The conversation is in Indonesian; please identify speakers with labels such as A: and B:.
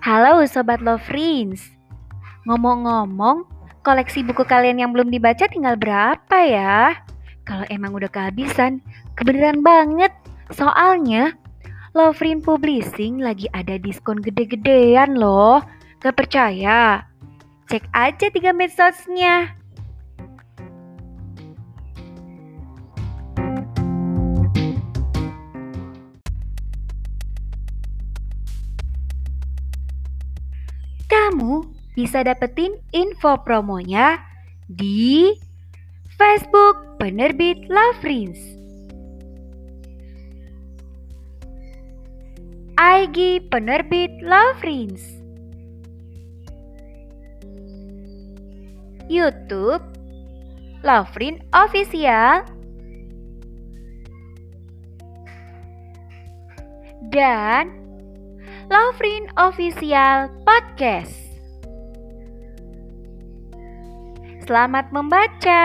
A: Halo Sobat Love Friends. Ngomong-ngomong, koleksi buku kalian yang belum dibaca tinggal berapa ya? Kalau emang udah kehabisan, kebenaran banget. Soalnya, Love Friend Publishing lagi ada diskon gede-gedean loh. Gak percaya? Cek aja tiga medsosnya. Kamu bisa dapetin info promonya di Facebook Penerbit Lovrins. IG Penerbit Lovrins. YouTube Lovrin Official dan Lovrin Official Podcast. Selamat membaca.